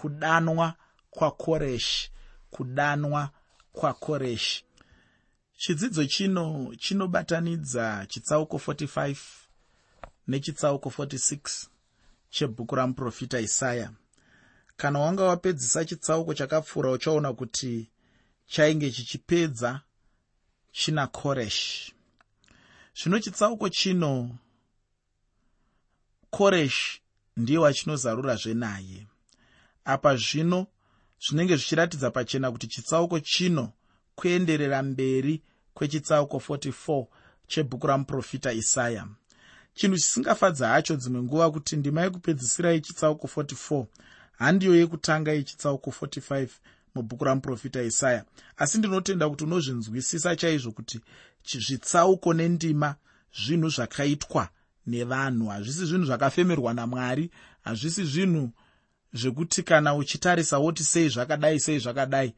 kudanwa kwakoreshi kudanwa kwakoreshi chidzidzo chino chinobatanidza chitsauko 45 nechitsauko 46 chebhuku ramuprofita isaya. Kana wanga wapedzisa chitsauko chakapfuura uchaona kuti chainge chichipedza china koreshi zvino chitsauko chino koreshi ndiye wachinozarurazve naye apa zvino zvinenge zvichiratidza pachena kuti chitsauko chino kuenderera mberi kwechitsauko 44 chebhuku ramuprofita isaya. Chinhu chisingafadza hacho dzimwe nguva kuti ndima yekupedzisira yechitsauko 44 handiyo yekutanga yechitsauko 45 mubhuku ramuprofita isaya. Asi ndinotenda kuti unozvinzwisisa chaizvo kuti zvitsauko nendima zvinhu zvakaitwa nevanhu. Hazvisi zvinhu zvakafemerwa namwari hazvisi zvinhu zvekuti kana uchitarisa woti sei zvakadai sei zvakadai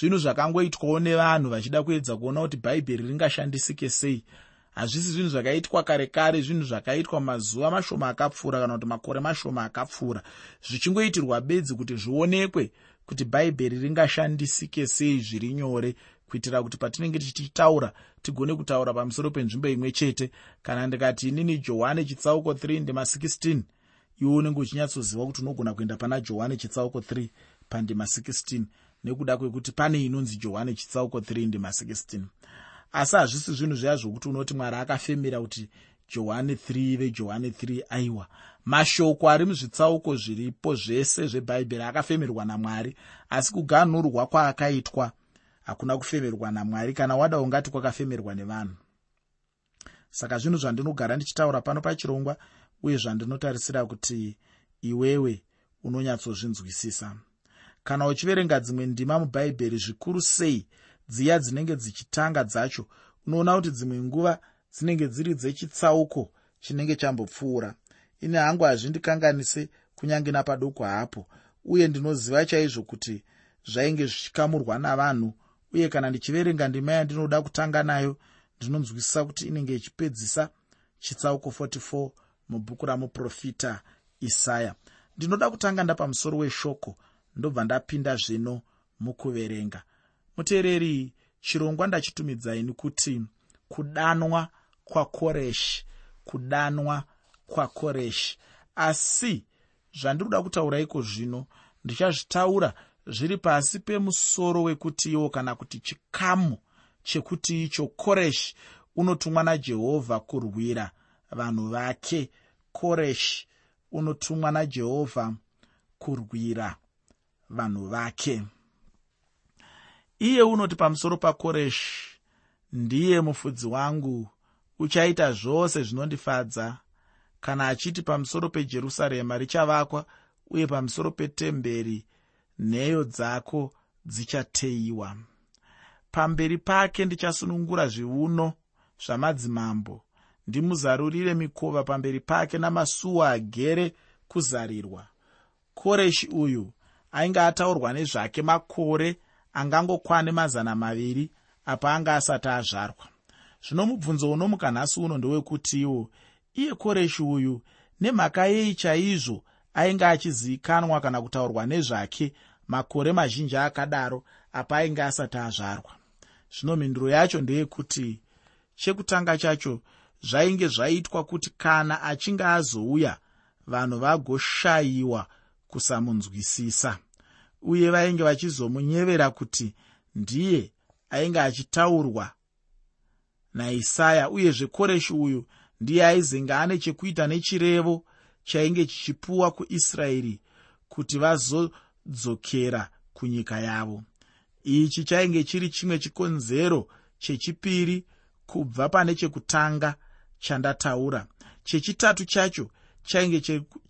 zvinhu zvakangoitwawo nevanhu vachida kuedza kuona kuti bhaibheri ringashandisike sei. Hazvisi zvinhu zvakaitwa kare kare zvinhu zvakaitwa mazuva mashoma akapfuura kana kuti makore mashoma akapfuura. Zvichingoitirwa bedzi kuti zvionekwe kuti bhaibheri ringashandisike sei zviri nyore kuitira kuti patinenge tichitaura tigone kutaura pamusoro penzvimbo imwe chete. Kana ndikati inini johani chitsauko 3 ndima 16 iwe unenge uchinyatsoziva kuti unogona kuenda pana johani chitsauko 3 pandima 16 nekuda kwekuti pane inonzi johani chitsauko 3 ndima 16 asi hazvisi zvinhu zviya zvokuti unoti mwari akafemera kuti johani 3 ive johani 3 aiwa. Mashoko ari muzvitsauko zviripo zvese zvebhaibheri akafemerwa namwari asi kuganhurwa kwaakaitwa hakuna kufemerwa namwari kana wada ungati kwakafemerwa nevanhu. Saka zvinhu zvandinogara ndichitaura pano pachirongwa uye zvandinotarisira kuti iwewe unonyatsozvinzwisisa. Kana uchiverenga dzimwe ndima mubhaibheri zvikuru sei dziya dzinenge dzichitanga dzacho unoona kuti dzimwe nguva dzinenge dziri dzechitsauko chinenge chambopfuura. Ini hangu hazvindikanganise kunyange napadoko hapo uye ndinoziva chaizvo kuti zvainge zvichikamurwa navanhu uye kana ndichiverenga ndima yandinoda kutanga nayo ndinonzwisisa kuti inenge ichipedzisa chitsauko 44 mubhuku ramuprofita isaya. Ndinoda kutanga ndapamusoro weshoko ndobva ndapinda zvino mukuverenga. Muteereri chirongwa ndachitumidzaini kuti kudanwa kwakoreshi kudanwa kwakoreshi asi zvandinoda kutaura iko zvino ndichazvitaura zviri pasi pemusoro wekuti iwo kana kuti chikamu chekuti icho koreshi unotumwa najehovha kurwira vanhu vake. Koreshi unotumwa najehovha kurwira vanhu vake. Iye unoti pamusoro pakoreshi ndiye mufudzi wangu uchaita zvose zvinondifadza. Kana achiti pamusoro pejerusarema richavakwa uye pamusoro petemberi nheyo dzako dzichateyiwa. Pamberi pake ndichasunungura zviuno zvamadzimambo ndimuzarurire mikova pamberi pake namasuo agere kuzarirwa. Koreshi uyu ainge ataurwa nezvake makore angangokwane mazana maviri apa anga asati azvarwa. Zvino mubvunzo unomuka nhasi uno ndowekutiwo iye koreshi uyu nemhaka yei chaizvo ainge achizivikanwa kana kutaurwa nezvake makore mazhinji akadaro apa ainge asati azvarwa? Zvino mhinduro yacho ndeyekuti chekutanga chacho zvainge zvaitwa kuti kana achinge azouya vanhu vagoshayiwa kusamunzwisisa. Uye vainge vachizomunyevera kuti ndiye ainge achitaurwa naisaya uyezve koreshi uyu ndiye aizenge ane chekuita nechirevo chainge chichipuwa kuisraeri kuti vazodzokera kunyika yavo. Ichi chainge chiri chimwe chikonzero chechipiri kubva pane chekutanga chandataura chechitatu chacho chainge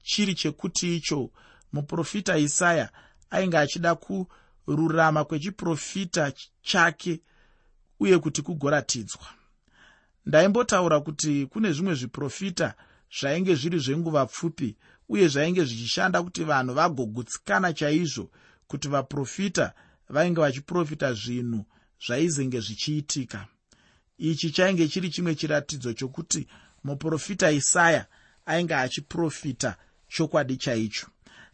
chiri chekuti icho muprofita isaya ainge achida kururama kwechiprofita chake uye kuti kugoratidzwa. Ndaimbotaura kuti kune zvimwe zviprofita zvainge zviri zvenguva pfupi uye zvainge zvichishanda kuti vanhu vagogutsikana chaizvo kuti vaprofita vainge vachiprofita zvinhu zvaizenge zvichiitika ichi chainge chiri chimwe chiratidzo chokuti muprofita isaya ainge achiprofita chokwadi chaicho.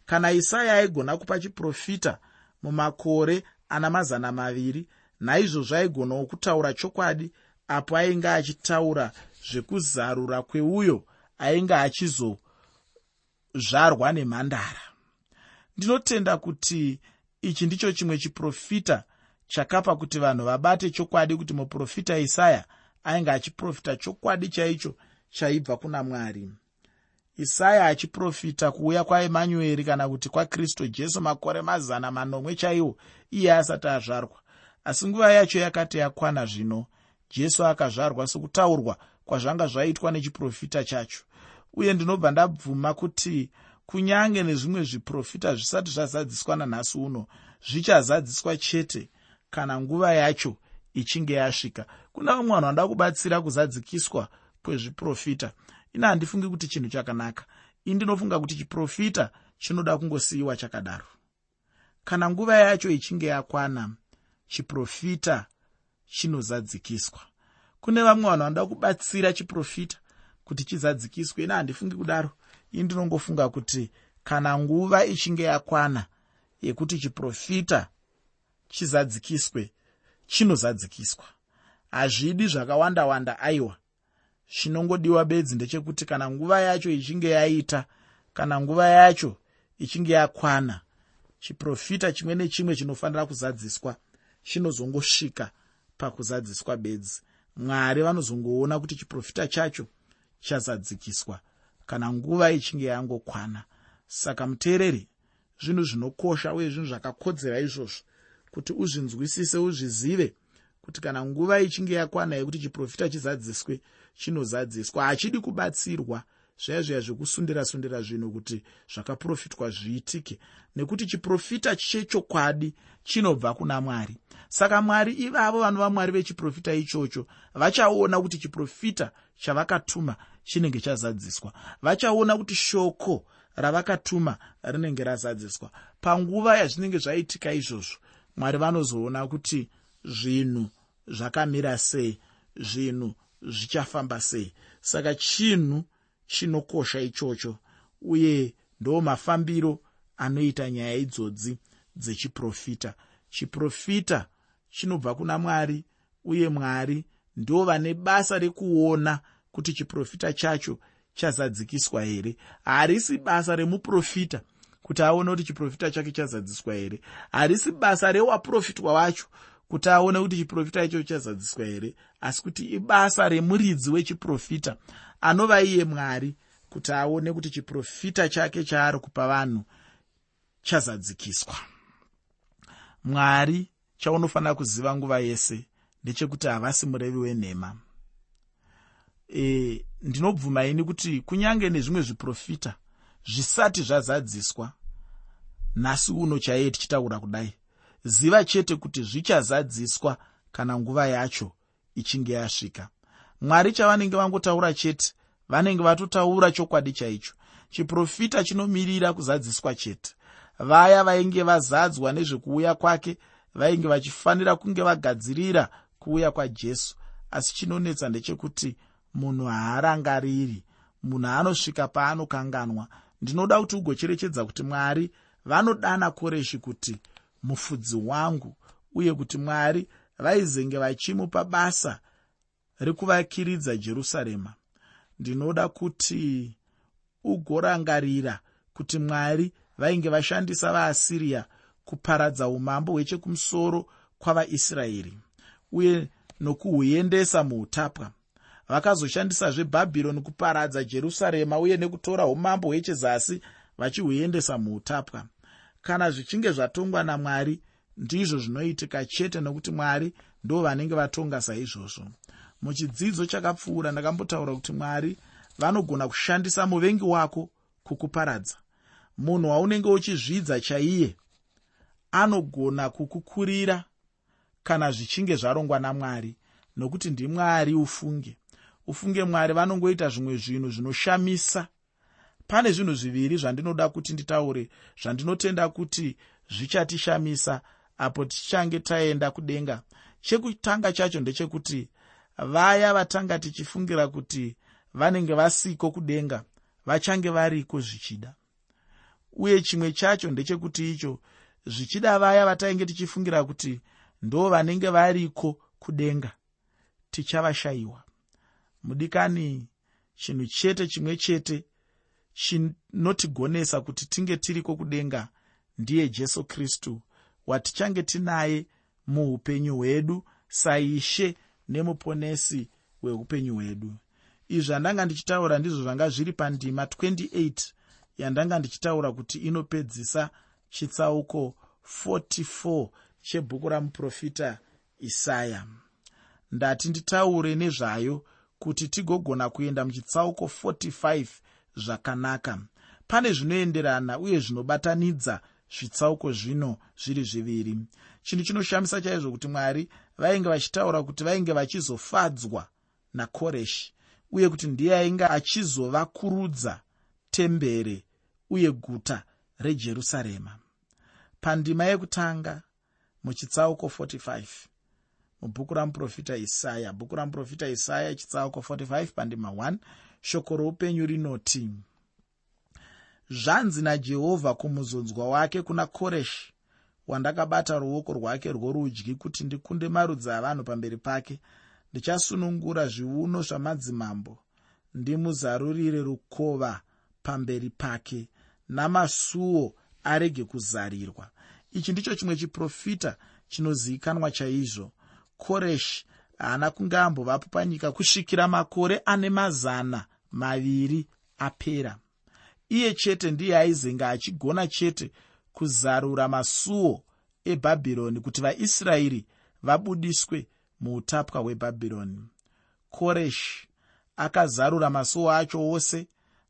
Kana isaya aigona kupa chiprofita mumakore ana mazana maviri naizvozvo aigonawo kutaura chokwadi apo ainge achitaura zvekuzarura kweuyo ainge achizozvarwa nemhandara. Ndinotenda kuti ichi ndicho chimwe chiprofita chakapa kuti vanhu vabate chokwadi kuti muprofita isaya ainge achiprofita chokwadi chaicho chaibva kuna mwari. Isaya achiprofita kuuya kwaemanueri kana kuti kwakristu jesu makore mazana manomwe chaiwo iye asati azvarwa. Asi nguva yacho yakati yakwana zvino jesu akazvarwa sokutaurwa kwazvanga zvaitwa nechiprofita chacho. Uye ndinobva ndabvuma kuti kunyange nezvimwe zviprofita zvisati zvazadziswa nanhasi uno zvichazadziswa chete kana nguva yacho ichinge yasvika. Kuna vamwe vanhu vanoda kubatsira kuzadzikiswa kwezviprofita. Ina handifungi kuti chinhu chakanaka. Ini ndinofunga kuti chiprofita chinoda kungosiyiwa chakadaro. Kana nguva yacho ichinge yakwana chiprofita chinozadzikiswa. Kune vamwe vanhu vanoda kubatsira chiprofita kuti chizadzikiswe. Ina handifungi kudaro. Ini ndinongofunga kuti kana nguva ichinge yakwana yekuti chiprofita chizadzikiswe chinozadzikiswa. Hazvidi zvakawanda wanda aiwa. Chinongodiwa bedzi ndechekuti kana nguva yacho ichinge yaita kana nguva yacho ichinge yakwana chiprofita chimwe nechimwe chinofanira kuzadziswa chinozongosvika pakuzadziswa bedzi. Mwari vanozongoona kuti chiprofita chacho chazadzikiswa kana nguva ichinge yangokwana. Saka muteereri zvinhu zvinokosha uye zvinhu zvakakodzera izvozvo kuti uzvinzwisise uzvizive kuti kana nguva ichinge yakwana yekuti chiprofita chizadziswe chinozadziswa. Hachidi kubatsirwa zvaya zviya zvekusundira sundira zvinhu kuti zvakaprofitwa zviitike. Nekuti chiprofita chechokwadi chinobva kuna mwari. Saka mwari ivavo vanova mwari vechiprofita ichocho vachaona kuti chiprofita chavakatuma chinenge chazadziswa. Vachaona kuti shoko ravakatuma rinenge razadziswa. Panguva yazvinenge zvaitika izvozvo mwari vanozoona kuti zvinhu zvakamira sei zvinhu zvichafamba sei. Saka chinhu chinokosha ichocho uye ndo mafambiro anoita nyaya idzodzi dzechiprofita. Chiprofita chinobva kuna mwari uye mwari ndo vane basa rekuona kuti chiprofita chacho chazadzikiswa here. Harisi basa remuprofita kuti aone kuti chiprofita chake chazadziswa here. Harisi basa rewaprofitwa wacho kuti aone kuti chiprofita ichocho chazadziswa here. Asi kuti ibasa remuridzi wechiprofita anova iye mwari kuti aone kuti chiprofita chake chaari kupa vanhu chazadzikiswa. Mwari chaunofanira kuziva nguva yese ndechekuti havasi murevi wenhema. E, ndinobvuma ini kuti kunyange nezvimwe zviprofita zvisati zvazadziswa. Nhasi uno chaiye tichitaura kudai ziva chete kuti zvichazadziswa kana nguva yacho ichinge yasvika. Mwari chavanenge vangotaura chete vanenge vatotaura chokwadi chaicho chiprofita chinomirira kuzadziswa chete. Vaya vainge vazadzwa nezvekuuya kwake vainge vachifanira kunge vagadzirira kuuya kwajesu asi chinonetsa ndechekuti munhu haarangariri munhu anosvika paanokanganwa ndinoda kuti ugocherechedza kuti mwari vanodana koreshi kuti mufudzi wangu uye kuti mwari vaizenge vachimupa basa rekuvakiridza jerusarema. Ndinoda kuti ugorangarira kuti mwari vainge vashandisa vaasiriya kuparadza umambo hwechekumusoro kwavaisraeri uye nokuhuendesa muutapwa vakazoshandisazve bhabhironi kuparadza jerusarema uye nekutora umambo hwechezasi vachihuendesa muutapwa. Kana zvichinge zvatongwa namwari ndizvo zvinoitika chete nokuti mwari ndo vanenge vatonga saizvozvo. Muchidzidzo chakapfuura ndakambotaura kuti mwari vanogona kushandisa muvengi wako kukuparadza. Munhu waunenge uchizvidza chaiye anogona kukukurira kana zvichinge zvarongwa namwari nokuti ndimwari ufunge ufunge mwari vanongoita zvimwe zvinhu zvinoshamisa. Pane zvinhu zviviri zvandinoda kuti nditaure zvandinotenda kuti zvichatishamisa apo tichange taenda kudenga. Chekutanga chacho ndechekuti vaya vatanga tichifungira kuti vanenge vasiko kudenga vachange variko zvichida. Uye chimwe chacho ndechekuti icho zvichida vaya vatainge tichifungira kuti ndo vanenge variko kudenga tichavashayiwa mudikani chinhu chete chimwe chete chinotigonesa kuti tinge tiriko kudenga ndiye jesu kristu. Watichange tinaye muupenyu hwedu saishe nemuponesi weupenyu hwedu. Izvi zvandanga ndichitaura ndizvo zvanga zviri pandima 28 yandanga ndichitaura kuti inopedzisa chitsauko 44 chebhuku ramuprofita isaya. Ndati nditaure nezvayo kuti tigogona kuenda muchitsauko 45 zvakanaka. Pane zvinoenderana uye zvinobatanidza zvitsauko zvino zviri zviviri. Chinhu chinoshamisa chaizvo kuti mwari vainge vachitaura kuti vainge vachizofadzwa nakoreshi uye kuti ndiye ainge achizovakurudza tembere uye guta rejerusarema. Pandima yekutanga muchitsauko 45 mubhuku ramuprofita isaya. Bhuku ramuprofita isaya chitsauko 45 pandima 1 shoko roupenyu rinoti zvanzi najehovha kumuzonzwa wake kuna koreshi wandakabata ruoko rwake rworudyi kuti ndikunde marudzi avanhu pamberi pake. Ndichasunungura zviuno zvamadzimambo ndimuzarurire rukova pamberi pake namasuo arege kuzarirwa. Ichi ndicho chimwe chiprofita chinozivikanwa chaizvo koreshi haana kunge ambovapo panyika kusvikira makore ane mazana maviri apera. Iye chete ndiye aizenga achigona chete kuzarura masuo ebhabhironi kuti vaisraeri vabudiswe muutapwa hwebhabhironi. Koreshi akazarura masuo acho ose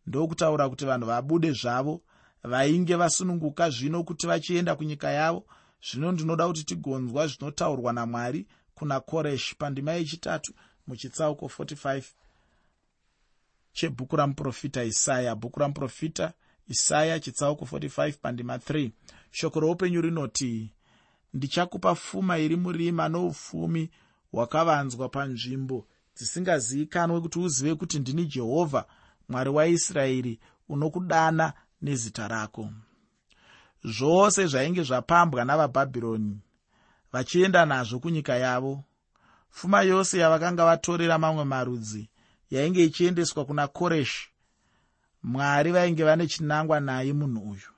ndokutaura kuti vanhu vabude zvavo vainge vasununguka zvino kuti vachienda kunyika yavo. Zvino ndinoda kuti tigonzwa zvinotaurwa namwari kuna koreshi pandima yechitatu muchitsauko 45 chebhuku ramuprofita isaya. Bhuku ramuprofita isaya chitsauko 45 pandima 3 shoko roupenyu rinoti ndichakupa pfuma iri murima noupfumi hwakavanzwa panzvimbo dzisingazivikanwe kuti uzive kuti ndini jehovha mwari waisraeri unokudana nezita rako. Zvose zvainge zvapambwa navabhabhironi vachienda nazvo kunyika yavo. Pfuma yose yavakanga vatorera mamwe marudzi yainge ichiendeswa kuna koreshi mwari vainge vane chinangwa naye munhu uyu.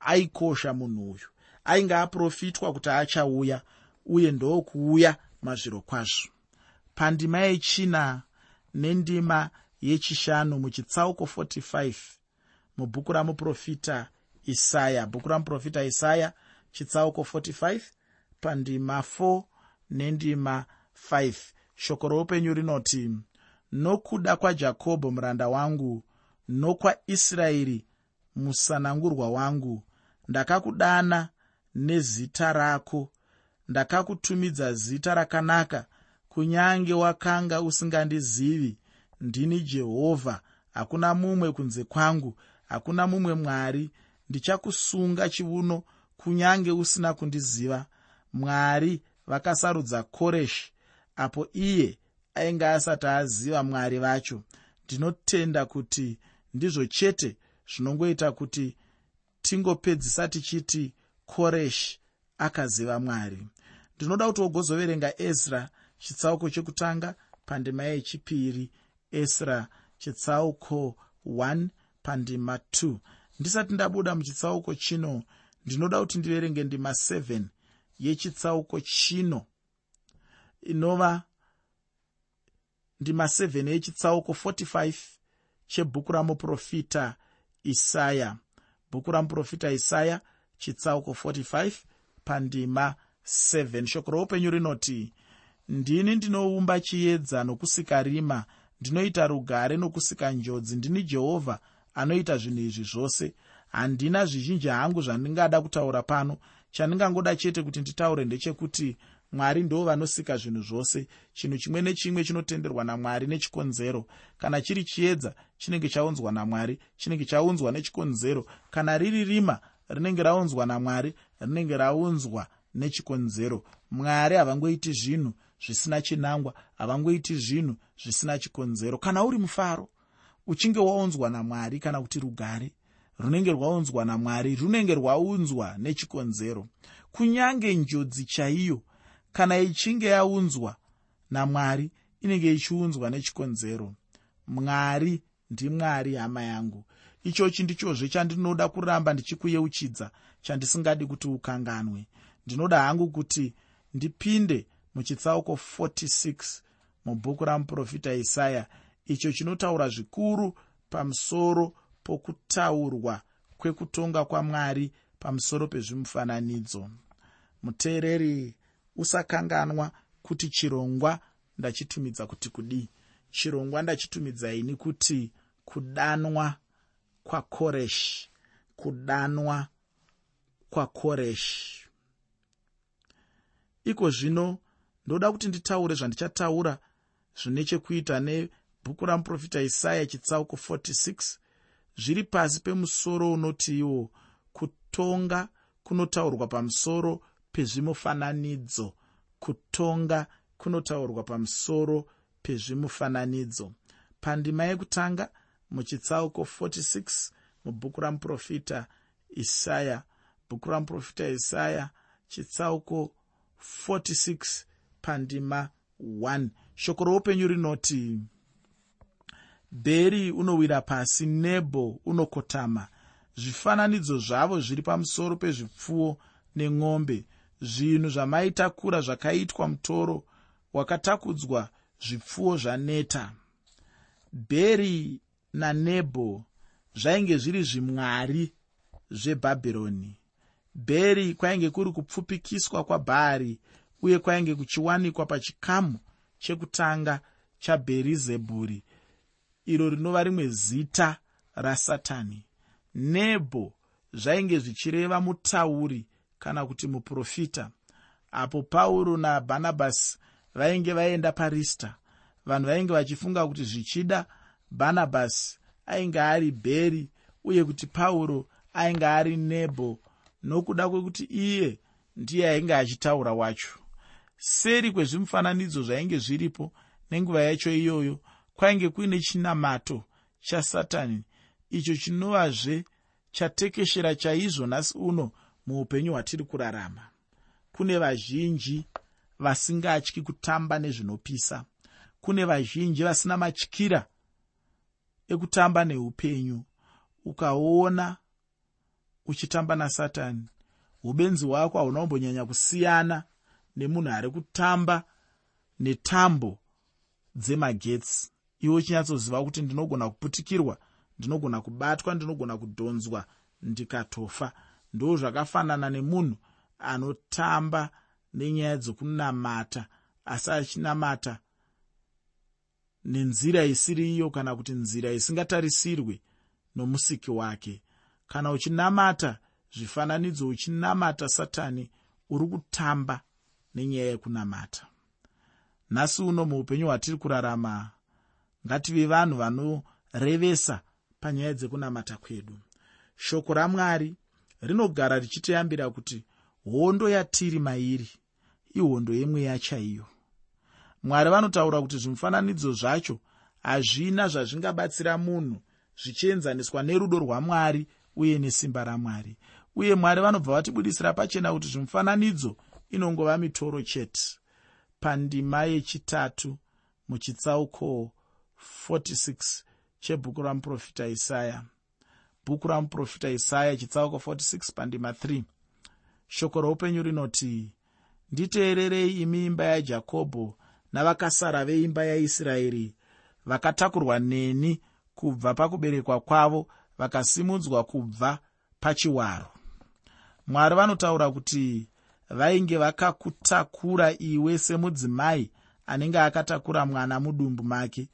Aikosha munhu uyu. Ainge aprofitwa kuti achauya uye ndokuuya mazviro kwazvo. Pandima yechina nendima yechishanu muchitsauko 45 mubhuku ramuprofita isaya. Bhuku ramuprofita isaya chitsauko 45 pandima 4 nendima 5 shoko roupenyu rinoti nokuda kwajakobho muranda wangu nokwaisraeri musanangurwa wangu ndakakudana nezita rako ndakakutumidza zita rakanaka kunyange wakanga usingandizivi ndini jehovha hakuna mumwe kunze kwangu hakuna mumwe mwari. Ndichakusunga chiuno kunyange usina kundiziva mwari vakasarudza koreshi apo iye ainge asati aziva mwari vacho. Ndinotenda kuti ndizvo chete zvinongoita kuti tingopedzisa tichiti koreshi akaziva mwari. Ndinoda kuti wogozoverenga ezra chitsauko chekutanga pandima yechipiri esra chitsauko 1 pandima 2 ndisati ndabuda muchitsauko chino ndinoda kuti ndiverenge ndima 7 yechitsauko chino. Inova ndima 7 yechitsauko 45 chebhuku ramuprofita isaya. Bhuku ramuprofita isaya chitsauko 45 pandima 7 shoko roupenyu rinoti ndini ndinoumba chiedza nokusika rima ndinoita rugare nokusika njodzi. Ndini jehovha anoita zvinhu izvi zvose. Handina zvizhinji hangu zvandingada kutaura pano chandingangoda chete kuti nditaure ndechekuti mwari ndo vanosika zvinhu zvose. Chinhu chimwe nechimwe chinotenderwa namwari nechikonzero. Kana chiri chiedza chinenge chaunzwa namwari chinenge chaunzwa nechikonzero. Kana riri rima rinenge raunzwa namwari rinenge raunzwa nechikonzero. Mwari havangoiti zvinhu zvisina chinangwa havangoiti zvinhu zvisina chikonzero. Kana uri mufaro uchinge waunzwa namwari kana kuti rugare runenge rwaunzwa namwari runenge rwaunzwa nechikonzero. Kunyange njodzi chaiyo kana ichinge yaunzwa namwari inenge ichiunzwa nechikonzero. Mwari ndimwari hama yangu. Ichochi ndichozve chandinoda kuramba ndichikuyeuchidza chandisingadi kuti ukanganwe. Ndinoda hangu kuti ndipinde muchitsauko 46 mubhuku ramuprofita isaya. Icho chinotaura zvikuru pamusoro pokutaurwa kwekutonga kwamwari pamusoro pezvimufananidzo. Muteereri usakanganwa kuti chirongwa ndachitumidza kuti kudii chirongwa ndachitumidza ini kuti kudanwa kwakoreshi kudanwa kwakoreshi iko zvino ndoda kuti nditaure zvandichataura zvine chekuita nebhuku ramuprofita isaya chitsauko 46 zviri pasi pemusoro unoti iwo kutonga kunotaurwa pamusoro pezvimufananidzo kutonga kunotaurwa pamusoro pezvimufananidzo pandima yekutanga muchitsauko 46 mubhuku ramuprofita isaya. Bhuku ramuprofita isaya chitsauko 46 pandima 1 shoko roupenyu rinoti bheri unowira pasi nebho unokotama. Zvifananidzo zvavo zviri pamusoro pezvipfuwo nemombe zvinhu zvamaitakura zvakaitwa mutoro wakatakudzwa zvipfuwo zvaneta. Bheri nanebho zvainge zviri zvimwari zvebhabhironi. Bheri kwainge kuri kupfupikiswa kwabhaari uye kwainge kuchiwanikwa pachikamu chekutanga chabherizebhuri iro rinova rimwe zita rasatani. Nebho zvainge zvichireva mutauri kana kuti muprofita apo pauro nabhanabhasi vainge vaenda parista. Vanhu vainge vachifunga kuti zvichida bhanabhasi ainge ari bheri uye kuti pauro ainge ari nebho. Nokuda kwekuti iye ndiye ainge achitaura wacho. Seri kwezvimufananidzo zvainge zviripo nenguva yacho iyoyo kwainge kuine chinamato chasatani icho chinovazve chatekeshera chaizvo nhasi uno muupenyu hwatiri kurarama. Kune vazhinji vasingatyi kutamba nezvinopisa. Kune vazhinji vasina matyira ekutamba neupenyu. Ukaona uchitamba nasatani ubenzi hwako hauna kumbonyanya kusiyana nemunhu ari kutamba netambo dzemagetsi iwe uchinyatsoziva kuti ndinogona kuputikirwa ndinogona kubatwa ndinogona kudhonzwa ndikatofa ndo zvakafanana nemunhu anotamba nenyaya dzokunamata asi achinamata nenzira isiri iyo kana kuti nzira isingatarisirwe nomusiki wake. Kana uchinamata zvifananidzo uchinamata satani uri kutamba nenyaya yekunamata. Nhasi uno muupenyu hwatiri kurarama ngative vanhu vanorevesa panyaya dzekunamata kwedu. Shoko ramwari rinogara richitiyambira kuti hondo yatiri mairi ihondo yemweya chaiyo mwari vanotaura kuti zvimufananidzo zvacho hazvina zvazvingabatsira munhu zvichienzaniswa nerudo rwamwari uye nesimba ramwari. Uye mwari vanobva vatibudisira pachena kuti zvimufananidzo inongova mitoro chete. Pandima yechitatu muchitsauko 46 chebhuku ramuprofita isaya. Bhuku ramuprofita isaya chitsauko 46 pandima 3 shoko roupenyu rinoti nditeererei imi imba yajakobho navakasara veimba yaisraeri. Vakatakurwa neni kubva pakuberekwa kwavo vakasimudzwa kubva pachiwaro. Mwari vanotaura kuti vainge vakakutakura iwe semudzimai anenge akatakura mwana mudumbu make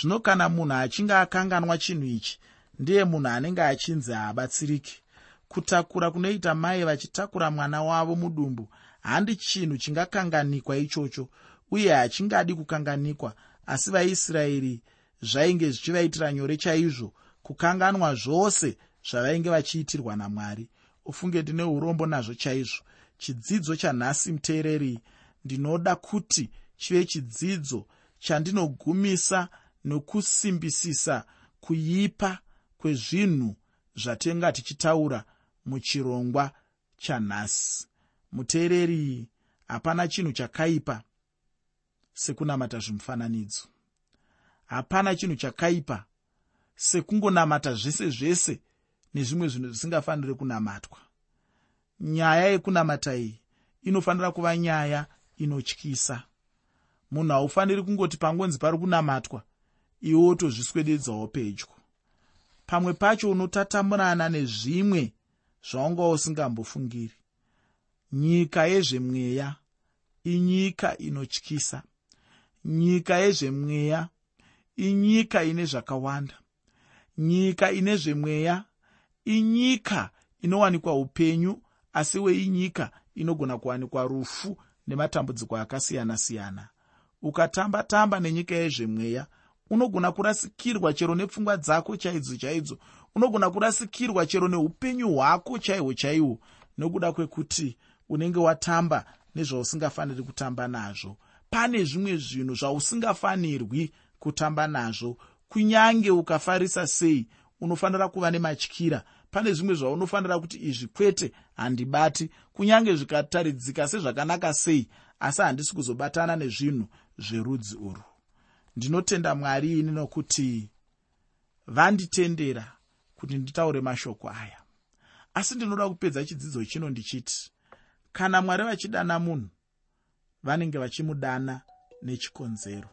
zvino kana munhu achinge akanganwa chinhu ichi ndiye munhu anenge achinzi haabatsiriki. Kutakura kunoita mai vachitakura mwana wavo mudumbu handi chinhu chingakanganikwa ichocho uye hachingadi kukanganikwa. Asi vaisraeri zvainge zvichivaitira nyore chaizvo kukanganwa zvose zvavainge vachiitirwa namwari. Ufunge ndine urombo nazvo chaizvo. Chidzidzo chanhasi muteereri ndinoda kuti chive chidzidzo chandinogumisa nokusimbisisa kuipa kwezvinhu zvatenga tichitaura muchirongwa chanhasi. Muteereri hapana chinhu chakaipa sekunamata zvimufananidzo. Hapana chinhu chakaipa sekungonamata zvese zvese nezvimwe zvinhu zvisingafaniri kunamatwa. Nyaya yekunamata iyi inofanira kuva nyaya inotyisa. Munhu haufaniri kungoti pangonzi pari kunamatwa iwe wotozviswededzawo pedyo. Pamwe pacho unotatamurana nezvimwe zvaunga usingambofungiri. Nyika yezvemweya inyika inotyisa. Nyika yezvemweya inyika ine zvakawanda. Nyika ine zvemweya inyika inowanikwa upenyu asi weinyika inogona kuwanikwa rufu nematambudziko akasiyana-siyana. Ukatamba-tamba nenyika yezvemweya unogona kurasikirwa chero nepfungwa dzako chaidzo chaidzo. Unogona kurasikirwa chero neupenyu hwako chaihwo chaihwo nokuda kwekuti unenge watamba nezvausingafaniri kutamba nazvo. Pane zvimwe zvinhu zvausingafanirwi kutamba nazvo. Kunyange ukafarisa sei unofanira kuva nematyira. Pane zvimwe zvaunofanira kuti izvi kwete handibati. Kunyange zvikataridzika sezvakanaka sei asi handisi kuzobatana nezvinhu zverudzi urwu ndinotenda mwari ini nokuti vanditendera kuti nditaure mashoko aya. Asi ndinoda kupedza chidzidzo chino ndichiti kana mwari vachidana munhu vanenge vachimudana nechikonzero